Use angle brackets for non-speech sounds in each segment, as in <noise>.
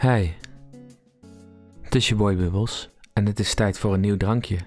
Hey, het is je boy Bubbles en het is tijd voor een nieuw drankje.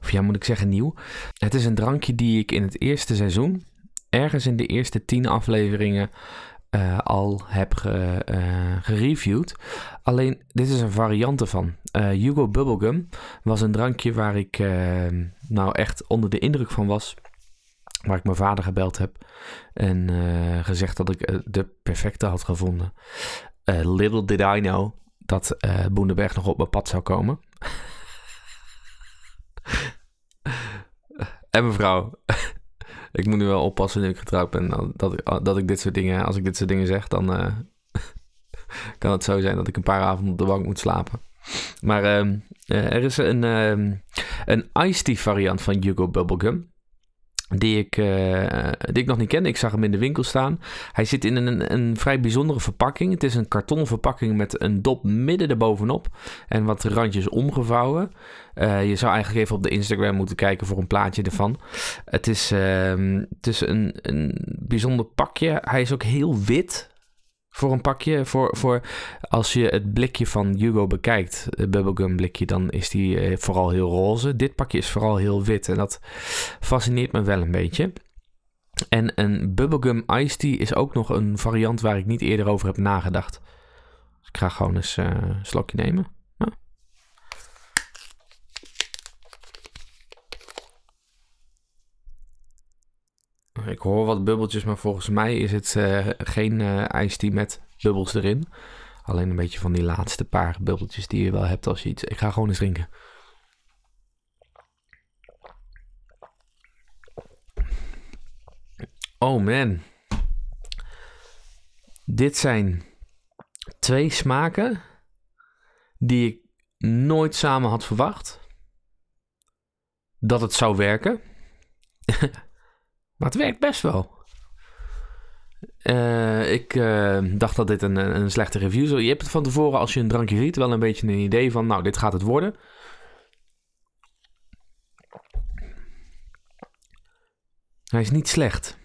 Of ja, moet ik zeggen nieuw? Het is een drankje die ik in het eerste seizoen, ergens in de eerste tien afleveringen, eh, al heb eh, gereviewd. Alleen, dit is een variant ervan. Eh, Hugo Bubblegum was een drankje waar ik nou echt onder de indruk van was. Waar ik mijn vader gebeld heb en eh, gezegd dat ik de perfecte had gevonden. Eh, little did I know dat Boenderberg nog op mijn pad zou komen. <laughs> en mevrouw, <laughs> ik moet nu wel oppassen nu ik getrouwd ben. dat- ik, dat ik dit soort dingen, als ik dit soort dingen zeg, dan eh, <laughs> kan het zo zijn dat ik een paar avonden op de bank moet slapen. Maar ehm, eh, er is een, ehm, een iced tea variant van Hugo Bubblegum. Die ik, eh, die ik nog niet ken. Ik zag hem in de winkel staan. Hij zit in een, een vrij bijzondere verpakking. Het is een kartonnen verpakking met een dop midden erbovenop. En wat randjes omgevouwen. Eh, je zou eigenlijk even op de Instagram moeten kijken voor een plaatje ervan. Het is, ehm, het is een, een bijzonder pakje. Hij is ook heel wit voor een pakje. Voor, voor als je het blikje van Hugo bekijkt, het bubblegum blikje, dan is die eh, vooral heel roze. Dit pakje is vooral heel wit en dat fascineert me wel een beetje. En een bubblegum iced is ook nog een variant waar ik niet eerder over heb nagedacht. Dus ik ga gewoon eens eh, een slokje nemen. Ik hoor wat bubbeltjes, maar volgens mij is het eh, geen tea met bubbels erin. Alleen een beetje van die laatste paar bubbeltjes die je wel hebt als je iets... Ik ga gewoon eens drinken. Oh man. Dit zijn twee smaken die ik nooit samen had verwacht. Dat het zou werken. <laughs> maar het werkt best wel. Eh, ik eh, dacht dat dit een, een slechte review zou. Je hebt het van tevoren, als je een drankje riet, wel een beetje een idee van, nou, dit gaat het worden. Hij is niet slecht.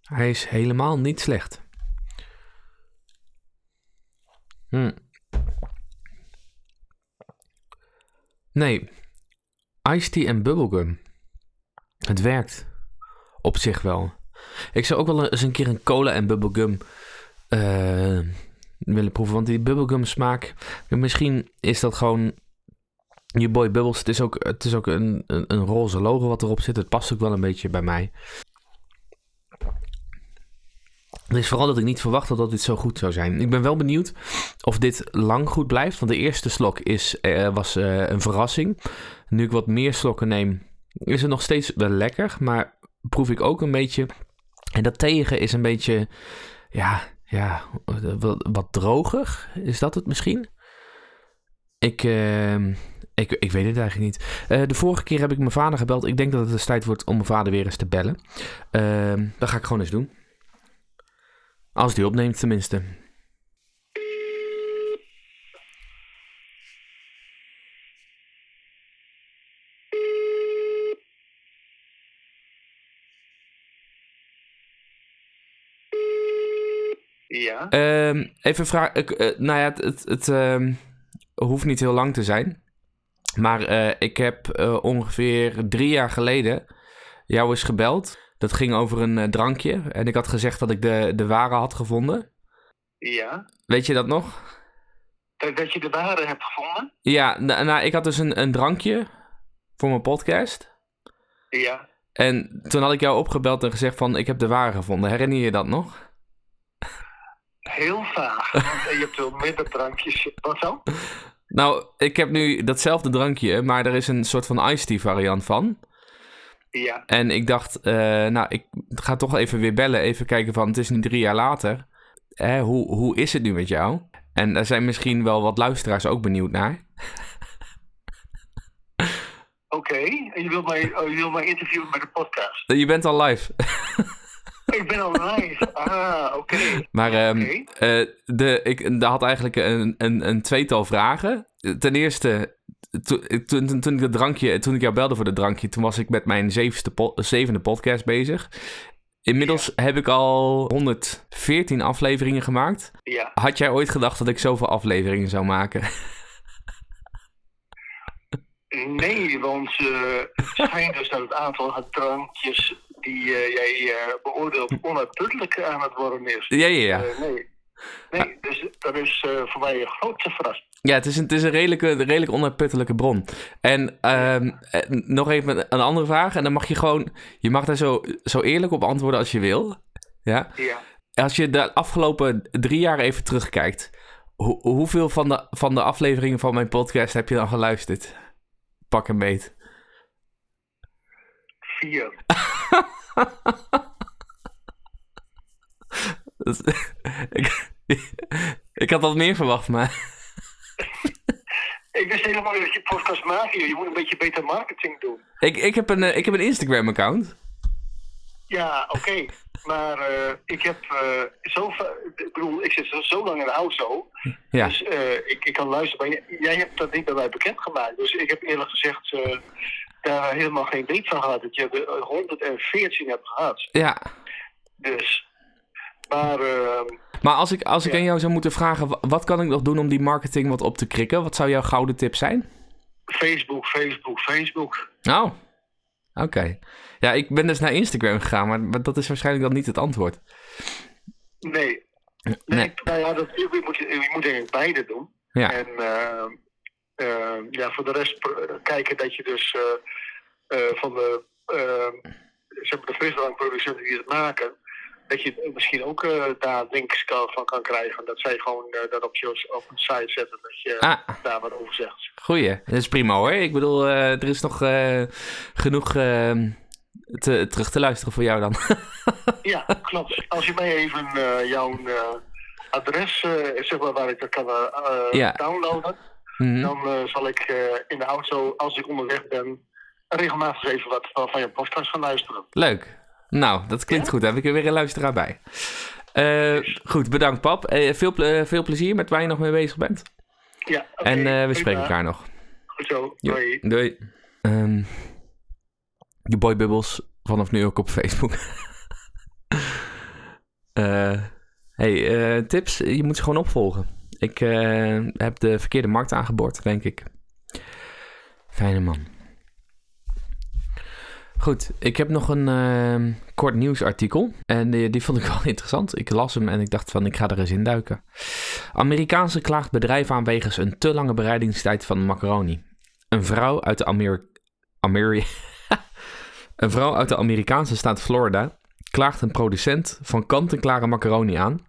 Hij is helemaal niet slecht. Hm. Nee, iced tea en bubblegum. Het werkt op zich wel. Ik zou ook wel eens een keer een cola en bubblegum eh, willen proeven. Want die bubblegum smaak... Misschien is dat gewoon... Je boy Bubbles. Het is ook, het is ook een, een, een roze logo wat erop zit. Het past ook wel een beetje bij mij. Het is vooral dat ik niet verwacht dat dit zo goed zou zijn. Ik ben wel benieuwd of dit lang goed blijft. Want de eerste slok is, eh, was eh, een verrassing. Nu ik wat meer slokken neem, is het nog steeds wel lekker. Maar proef ik ook een beetje... En dat tegen is een beetje... Ja, ja wat, wat droger. Is dat het misschien? Ik, eh, ik, ik weet het eigenlijk niet. Eh, de vorige keer heb ik mijn vader gebeld. Ik denk dat het dus tijd wordt om mijn vader weer eens te bellen. Eh, dat ga ik gewoon eens doen. Als die opneemt tenminste. Ja, Ehm, even vragen. ik, eh, nou ja, het, het, het ehm, hoeft niet heel lang te zijn. Maar eh, ik heb eh, ongeveer drie jaar geleden jou eens gebeld. Dat ging over een drankje. En ik had gezegd dat ik de, de ware had gevonden. ja. Weet je dat nog? Dat, dat je de ware hebt gevonden? Ja, nou, nou, ik had dus een, een drankje voor mijn podcast. Ja. En toen had ik jou opgebeld en gezegd van ik heb de ware gevonden. Herinner je je dat nog? Heel vaag. Je hebt wel minder drankjes. Wat zo? Nou, ik heb nu datzelfde drankje, maar er is een soort van iced tea variant van. Ja. En ik dacht, eh, nou, ik ga toch even weer bellen. Even kijken van, het is nu drie jaar later. Hè, hoe, hoe is het nu met jou? En daar zijn misschien wel wat luisteraars ook benieuwd naar. Oké. En je wilt mij, oh, je wilt mij interviewen met de podcast. Je bent al live. Ik ben al live. Ah, oké. Maar ehm, eh, de, ik daar had eigenlijk een, een, een tweetal vragen. Ten eerste, to- toen, toen, toen ik dat drankje, toen ik jou belde voor dat drankje, toen was ik met mijn zevende, po- zevende podcast bezig. inmiddels heb ik al 114 afleveringen gemaakt. Ja. Had jij ooit gedacht dat ik zoveel afleveringen zou maken? <laughs> Nee, want eh, het schijnt dus dat het aantal drankjes die eh, jij eh, beoordeelt onuitputtelijk aan het worden is. ja, ja, ja. Eh, nee. Nee, dus dat is voor mij een grote verrassing. Ja, het is een, het is een redelijke, redelijk onuitputtelijke bron. En ehm, eh, nog even een andere vraag. En dan mag je gewoon... Je mag daar zo, zo eerlijk op antwoorden als je wil. Ja? Ja. Als je de afgelopen drie jaar even terugkijkt... hoe- hoeveel van de, van de afleveringen van mijn podcast heb je dan geluisterd? Pak en beet. Vier. <laughs> Ik, ik had wat meer verwacht, maar... Ik wist helemaal niet dat je podcast maakt. Je moet een beetje beter marketing doen. Ik, ik, heb een, eh, ik heb een Instagram-account. Ja, oké. Maar eh, ik heb eh, zo Ik bedoel, ik zit zo, zo lang in de auto. Ja. Dus ik, ik kan luisteren. Maar jij, jij hebt dat niet bij mij bekendgemaakt. Dus ik heb eerlijk gezegd daar helemaal geen weet van gehad. Dat je er eh, 114 hebt gehad. Ja. Dus. Maar eh, Maar als ik, als ik Ja. aan jou zou moeten vragen, wa- wat kan ik nog doen om die marketing wat op te krikken? Wat zou jouw gouden tip zijn? Facebook, Facebook, Facebook. Oh, oké. Ja, ik ben dus naar Instagram gegaan, maar, dat is waarschijnlijk dan niet het antwoord. Nee. Nee. Nee, nou ja, dat, je, moet, je, moet beide doen. Ja, En eh, ja, voor de rest kijken dat je dus eh, eh, van de, uh, zeg maar de frisdrankproducenten die het maken, dat je misschien ook eh, daar links kan, van kan krijgen. Dat zij gewoon eh, dat op, je, op een site zetten, dat je Ah. daar wat over zegt. goeie. Dat is prima hoor. Ik bedoel, er is nog genoeg eh, te, terug te luisteren voor jou dan. <laughs> Ja, klopt. Als je mij even jouw adres, zeg maar, waar ik dat kan Ja. downloaden, Mhm. dan eh, zal ik eh, in de auto, als ik onderweg ben, regelmatig even wat van, van je podcast gaan luisteren. Leuk. Nou, dat klinkt goed. Daar heb ik er weer een luisteraar bij. Eh, goed, bedankt pap. Eh, veel, ple- veel plezier met waar je nog mee bezig bent. Ja, oké, en eh, we spreken elkaar nog. Goed zo. Jo, Doei. Doei. Ehm je boy Bubbles vanaf nu ook op Facebook. <laughs> Eh, hey, eh, tips. Je moet ze gewoon opvolgen. Ik eh, heb de verkeerde markt aangeboord, denk ik. Fijne man. Goed, ik heb nog een ehm, kort nieuwsartikel. En die, die vond ik <laughs> wel interessant. Ik las hem en ik dacht van, ik ga er eens in duiken. Amerikaanse klaagt bedrijf aan wegens een te lange bereidingstijd van macaroni. Een vrouw uit de Amer... <laughs> Een vrouw uit de Amerikaanse staat Florida klaagt een producent van kant-en-klare macaroni aan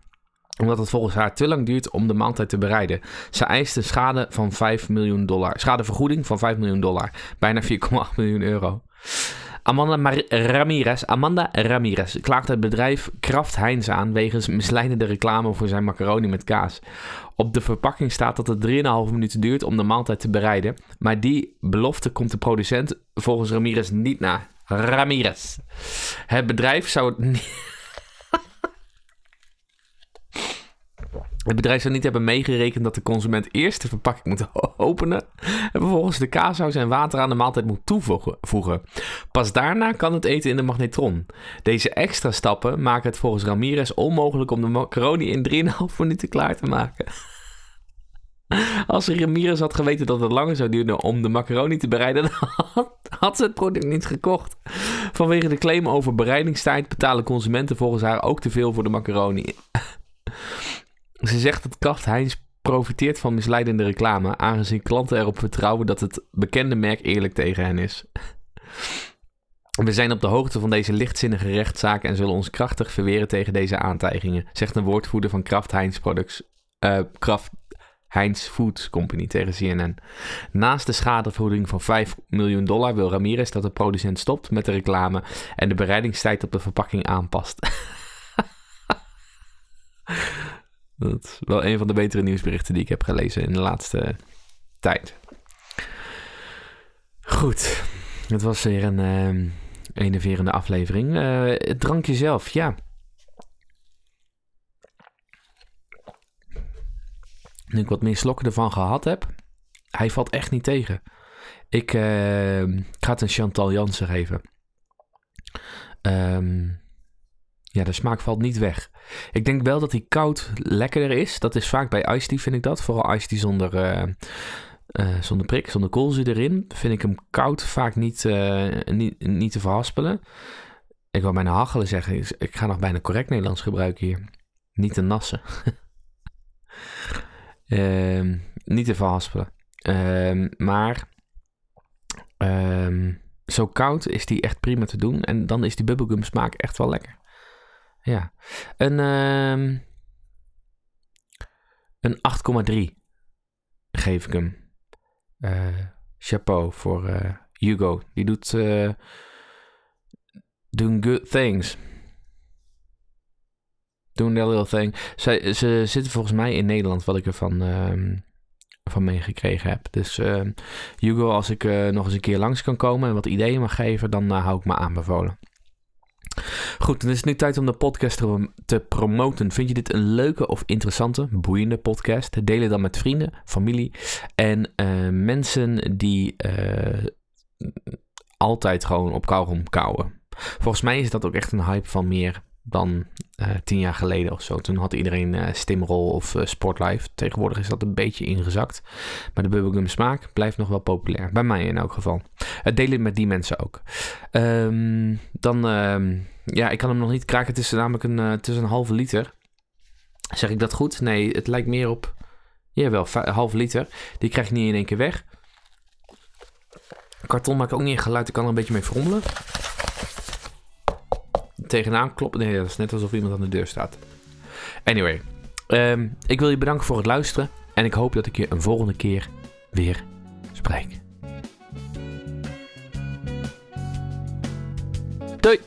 omdat het volgens haar te lang duurt om de maaltijd te bereiden. Ze eist een schade van 5 miljoen dollar. Schadevergoeding van 5 miljoen dollar. Bijna 4,8 miljoen euro. Amanda Ramirez, Amanda Ramirez klaagt het bedrijf Kraft Heinz aan wegens misleidende reclame voor zijn macaroni met kaas. Op de verpakking staat dat het 3,5 minuten duurt om de maaltijd te bereiden. Maar die belofte komt de producent volgens Ramirez niet na. Ramirez. Het bedrijf zou het niet... Het bedrijf zou niet hebben meegerekend dat de consument eerst de verpakking moet <laughs> openen en vervolgens de kaassaus en water aan de maaltijd moet toevoegen. voegen. Pas daarna kan het eten in de magnetron. Deze extra stappen maken het volgens Ramirez onmogelijk om de macaroni in 3,5 minuten klaar te maken. <laughs> Als Ramirez had geweten dat het langer zou duren om de macaroni te bereiden, <laughs> had ze het product niet gekocht. Vanwege de claim over bereidingstijd betalen consumenten volgens haar ook te veel voor de macaroni. Ze zegt dat Kraft Heinz profiteert van misleidende reclame, aangezien klanten erop vertrouwen dat het bekende merk eerlijk tegen hen is. We zijn op de hoogte van deze lichtzinnige rechtszaak en zullen ons krachtig verweren tegen deze aantijgingen, zegt een woordvoerder van Kraft Heinz Products, eh, Kraft Heinz Foods Company tegen CNN. Naast de schadevergoeding van 5 miljoen dollar wil Ramirez dat de producent stopt met de reclame en de bereidingstijd op de verpakking aanpast. <laughs> Dat is wel een van de betere nieuwsberichten die ik heb gelezen in de laatste tijd. Goed, het was weer een uh, enerverende aflevering. Uh, het drankje zelf, ja. Nu ik wat meer slokken ervan gehad heb, hij valt echt niet tegen. Ik, ik ga het een Chantal Jansen geven. Um, ja, de smaak valt niet weg. Ik denk wel dat hij koud lekkerder is. Dat is vaak bij iced vind ik dat. Vooral iced zonder, uh, zonder prik, zonder koolzuur erin. Vind ik hem koud vaak niet, uh, niet, niet te verhaspelen. Ik wil bijna hachelen zeggen. Ik ga nog bijna correct Nederlands gebruiken hier. Niet te nassen. <laughs> Ehm, niet te verhaspelen. Ehm, maar um, zo koud is die echt prima te doen. En dan is die bubblegum smaak echt wel lekker. Ja. Een, um, een 8,3 geef ik hem. Uh, chapeau voor uh, Hugo. Die doet uh, doing good things. Doing their little thing. Zij, ze zitten volgens mij in Nederland, wat ik ervan um, van meegekregen heb. Dus uh, Hugo, als ik nog eens een keer langs kan komen en wat ideeën mag geven, dan hou ik me aanbevolen. Goed, dan is het nu tijd om de podcast te, te promoten. Vind je dit een leuke of interessante, boeiende podcast? Deel het dan met vrienden, familie en mensen die altijd gewoon op kauwgom kauwen. Volgens mij is dat ook echt een hype van meer dan uh, tien jaar geleden of zo. Toen had iedereen uh, Stimrol of uh, Sportlife. Tegenwoordig is dat een beetje ingezakt. Maar de bubblegum smaak blijft nog wel populair. Bij mij in elk geval. deel het met die mensen ook. Um, dan, um, ja, ik kan hem nog niet kraken. Het is namelijk een, het is een halve liter. Zeg ik dat goed? Nee, het lijkt meer op... Jawel, halve liter. Die krijg je niet in één keer weg. Karton maakt ook niet een geluid. Ik kan er een beetje mee frommelen tegenaan kloppen. Nee, dat is net alsof iemand aan de deur staat. Anyway, um, ik wil je bedanken voor het luisteren. En ik hoop dat ik je een volgende keer weer spreek. Doei!